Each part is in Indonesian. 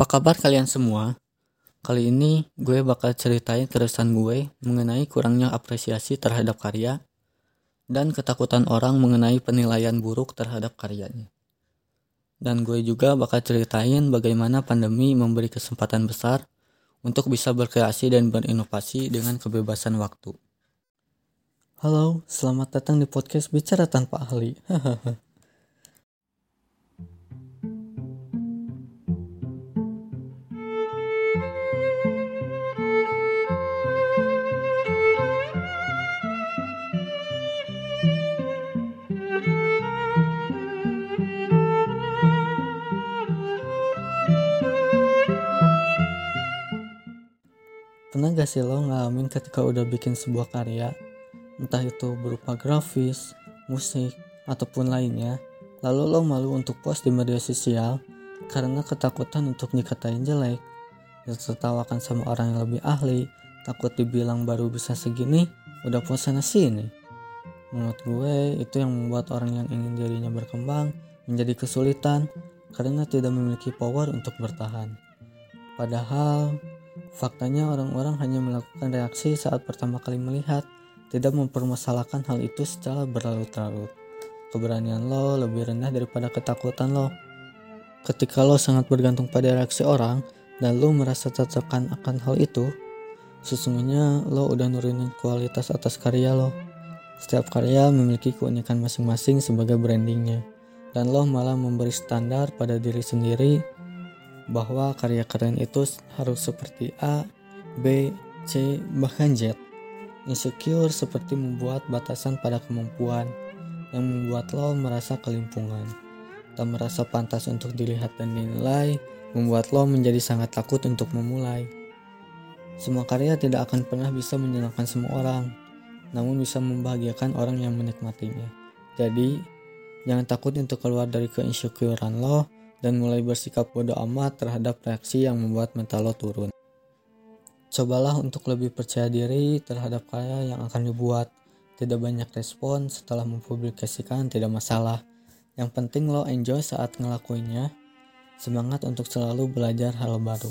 Apa kabar kalian semua? Kali ini gue bakal ceritain keresahan gue mengenai kurangnya apresiasi terhadap karya dan ketakutan orang mengenai penilaian buruk terhadap karyanya. Dan gue juga bakal ceritain bagaimana pandemi memberi kesempatan besar untuk bisa berkreasi dan berinovasi dengan kebebasan waktu. Halo, selamat datang di podcast Bicara Tanpa Ahli. Pernah gak sih lo ngalamin ketika udah bikin sebuah karya, entah itu berupa grafis, musik, ataupun lainnya, lalu lo malu untuk post di media sosial karena ketakutan untuk dikatain jelek, ditertawakan sama orang yang lebih ahli, takut dibilang baru bisa segini, udah post sana sini. Menurut gue, itu yang membuat orang yang ingin dirinya berkembang menjadi kesulitan karena tidak memiliki power untuk bertahan. Padahal, Faktanya orang-orang hanya melakukan reaksi saat pertama kali melihat, tidak mempermasalahkan hal itu secara berlarut-larut. Keberanian lo lebih rendah daripada ketakutan lo. Ketika lo sangat bergantung pada reaksi orang, dan lo merasa tertekan akan hal itu, sesungguhnya lo udah nurunin kualitas atas karya lo. Setiap karya memiliki keunikan masing-masing sebagai brandingnya, dan lo malah memberi standar pada diri sendiri bahwa karya keren itu harus seperti A, B, C, bahkan Z. Insecure seperti membuat batasan pada kemampuan yang membuat lo merasa kelimpungan. Tak merasa pantas untuk dilihat dan dinilai, membuat lo menjadi sangat takut untuk memulai. Semua karya tidak akan pernah bisa menyenangkan semua orang, namun bisa membahagiakan orang yang menikmatinya. Jadi, jangan takut untuk keluar dari keinsecurean lo dan mulai bersikap bodoh amat terhadap reaksi yang membuat mental lo turun. Cobalah untuk lebih percaya diri terhadap karya yang akan dibuat. Tidak banyak respon setelah mempublikasikan tidak masalah. Yang penting lo enjoy saat ngelakuinnya. Semangat untuk selalu belajar hal baru.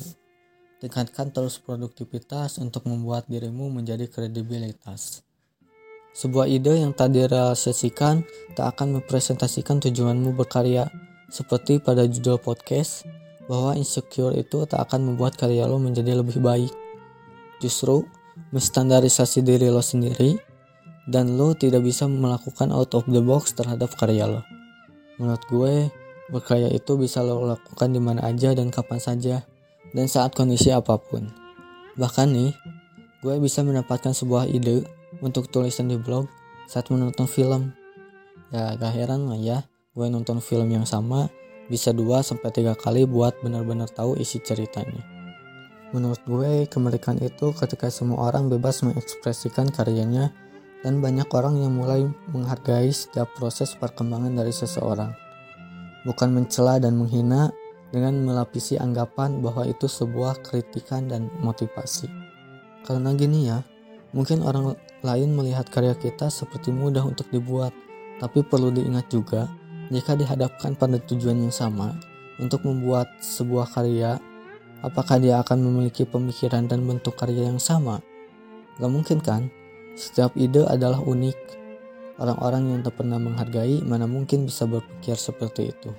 Tingkatkan terus produktivitas untuk membuat dirimu menjadi kredibilitas. Sebuah ide yang tak direalisasikan tak akan mempresentasikan tujuanmu berkarya, seperti pada judul podcast, bahwa insecure itu tak akan membuat karya lo menjadi lebih baik. Justru, menstandarisasi diri lo sendiri, dan lo tidak bisa melakukan out of the box terhadap karya lo. Menurut gue, berkarya itu bisa lo lakukan di mana aja dan kapan saja, dan saat kondisi apa pun. Bahkan nih, gue bisa mendapatkan sebuah ide untuk tulisan di blog saat menonton film. Ya gak heran lah ya, gue nonton film yang sama bisa 2-3 kali buat benar-benar tahu isi ceritanya. Menurut gue, kemerdekaan itu ketika semua orang bebas mengekspresikan karyanya dan banyak orang yang mulai menghargai setiap proses perkembangan dari seseorang. Bukan mencela dan menghina dengan melapisi anggapan bahwa itu sebuah kritikan dan motivasi. Karena gini ya, mungkin orang lain melihat karya kita seperti mudah untuk dibuat, tapi perlu diingat juga jika dihadapkan pada tujuan yang sama untuk membuat sebuah karya, apakah dia akan memiliki pemikiran dan bentuk karya yang sama? Gak mungkin kan? Setiap ide adalah unik. Orang-orang yang tak pernah menghargai mana mungkin bisa berpikir seperti itu.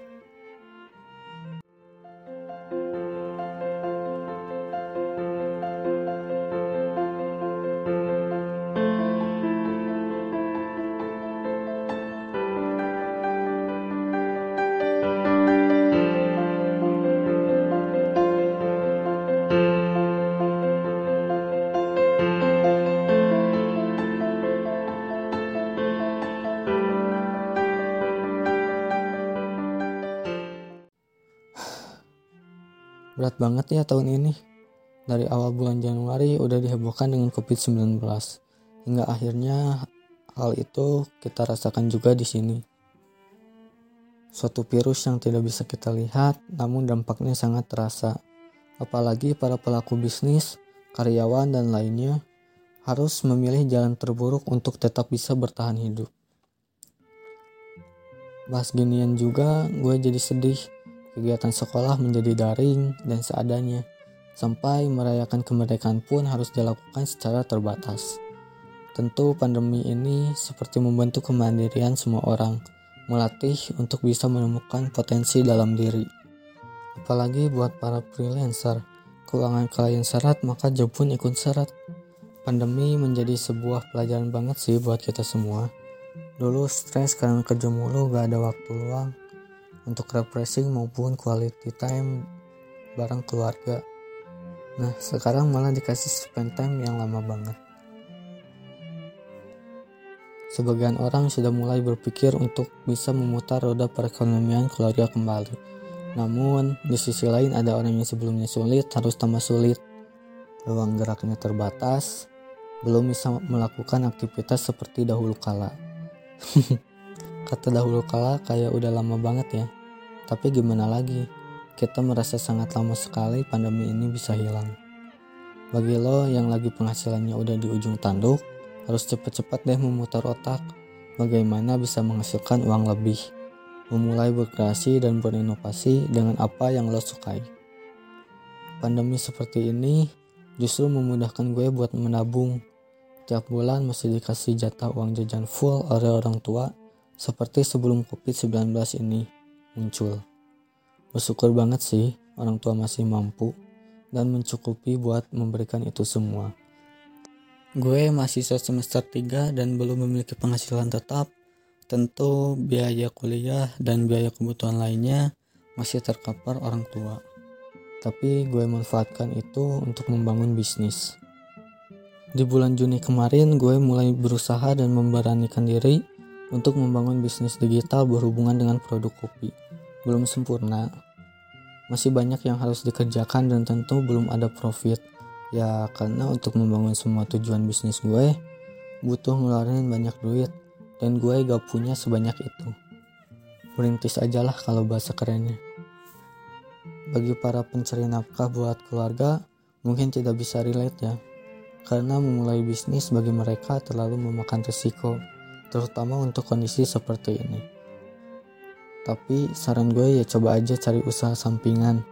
Berat banget ya tahun ini. Dari awal bulan Januari udah dihebohkan dengan COVID-19. Hingga akhirnya hal itu kita rasakan juga di sini. Suatu virus yang tidak bisa kita lihat, namun dampaknya sangat terasa. Apalagi para pelaku bisnis, karyawan, dan lainnya harus memilih jalan terburuk untuk tetap bisa bertahan hidup. Bahas ginian juga, gue jadi sedih kegiatan sekolah menjadi daring dan seadanya, sampai merayakan kemerdekaan pun harus dilakukan secara terbatas. Tentu pandemi ini seperti membentuk kemandirian semua orang, melatih untuk bisa menemukan potensi dalam diri. Apalagi buat para freelancer, keuangan kalian syarat maka job pun ikut syarat. Pandemi menjadi sebuah pelajaran banget sih buat kita semua. Dulu stres karena kerja mulu gak ada waktu luang untuk refreshing maupun quality time bareng keluarga. Nah sekarang malah dikasih spend time yang lama banget. Sebagian orang sudah mulai berpikir untuk bisa memutar roda perekonomian keluarga kembali. Namun, di sisi lain ada orang yang sebelumnya sulit harus tambah sulit. Ruang geraknya terbatas, belum bisa melakukan aktivitas seperti dahulu kala. Kata dahulu kala kayak udah lama banget ya. Tapi gimana lagi? Kita merasa sangat lama sekali pandemi ini bisa hilang. Bagi lo yang lagi penghasilannya udah di ujung tanduk, harus cepat-cepat deh memutar otak bagaimana bisa menghasilkan uang lebih, memulai berkreasi dan berinovasi dengan apa yang lo sukai. Pandemi seperti ini justru memudahkan gue buat menabung. Tiap bulan masih dikasih jatah uang jajan full oleh orang tua seperti sebelum COVID-19 ini muncul. Bersyukur banget sih orang tua masih mampu dan mencukupi buat memberikan itu semua. Gue masih semester 3 dan belum memiliki penghasilan tetap. Tentu biaya kuliah dan biaya kebutuhan lainnya masih terkapar orang tua. Tapi gue manfaatkan itu untuk membangun bisnis. Di bulan Juni kemarin gue mulai berusaha dan memberanikan diri untuk membangun bisnis digital berhubungan dengan produk kopi. Belum sempurna, masih banyak yang harus dikerjakan dan tentu belum ada profit. Ya karena untuk membangun semua tujuan bisnis gue butuh ngeluarin banyak duit. Dan gue gak punya sebanyak itu. Merintis aja lah kalau bahasa kerennya. Bagi para pencari nafkah buat keluarga mungkin tidak bisa relate ya. Karena memulai bisnis bagi mereka terlalu memakan risiko terutama untuk kondisi seperti ini tapi saran gue ya coba aja cari usaha sampingan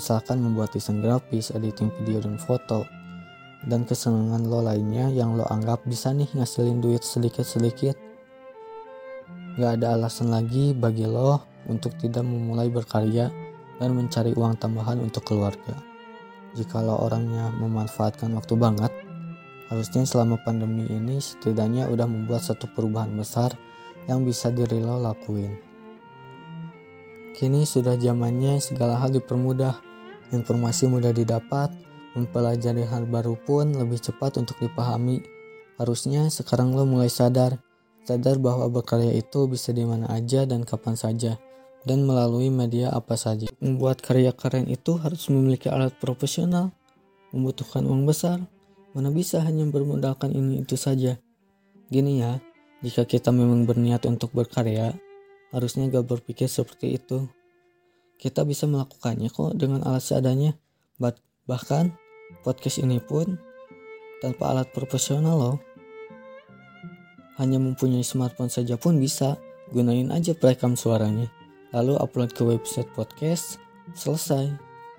misalkan membuat desain grafis, editing video dan foto, dan kesenangan lo lainnya yang lo anggap bisa nih ngasilin duit sedikit-sedikit. Gak ada alasan lagi bagi lo untuk tidak memulai berkarya dan mencari uang tambahan untuk keluarga. Jika lo orangnya memanfaatkan waktu banget, harusnya selama pandemi ini setidaknya udah membuat satu perubahan besar yang bisa diri lo lakuin. Kini sudah zamannya segala hal dipermudah Informasi mudah didapat, mempelajari hal baru pun lebih cepat untuk dipahami. Harusnya sekarang lo mulai sadar, sadar bahwa berkarya itu bisa di mana aja dan kapan saja, dan melalui media apa saja. Membuat karya keren itu harus memiliki alat profesional, membutuhkan uang besar, mana bisa hanya bermodalkan ini itu saja. Gini ya, jika kita memang berniat untuk berkarya, harusnya gak berpikir seperti itu kita bisa melakukannya kok dengan alat seadanya. Bahkan podcast ini pun tanpa alat profesional loh. Hanya mempunyai smartphone saja pun bisa. Gunain aja perekam suaranya. Lalu upload ke website podcast. Selesai.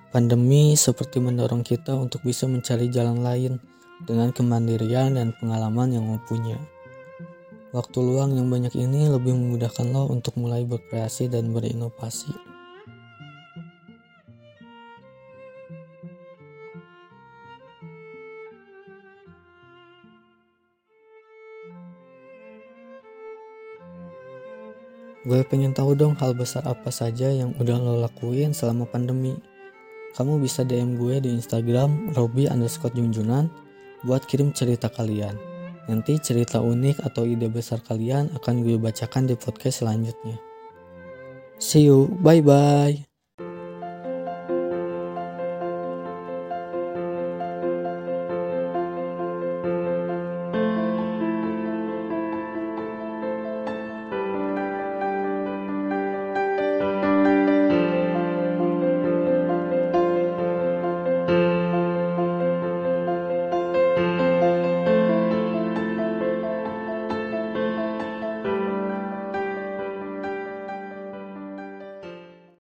Pandemi seperti mendorong kita untuk bisa mencari jalan lain dengan kemandirian dan pengalaman yang mempunyai. Waktu luang yang banyak ini lebih memudahkan lo untuk mulai berkreasi dan berinovasi. Gue pengen tahu dong hal besar apa saja yang udah lo lakuin selama pandemi. Kamu bisa DM gue di Instagram Robi underscore Junjunan buat kirim cerita kalian. Nanti cerita unik atau ide besar kalian akan gue bacakan di podcast selanjutnya. See you, bye bye.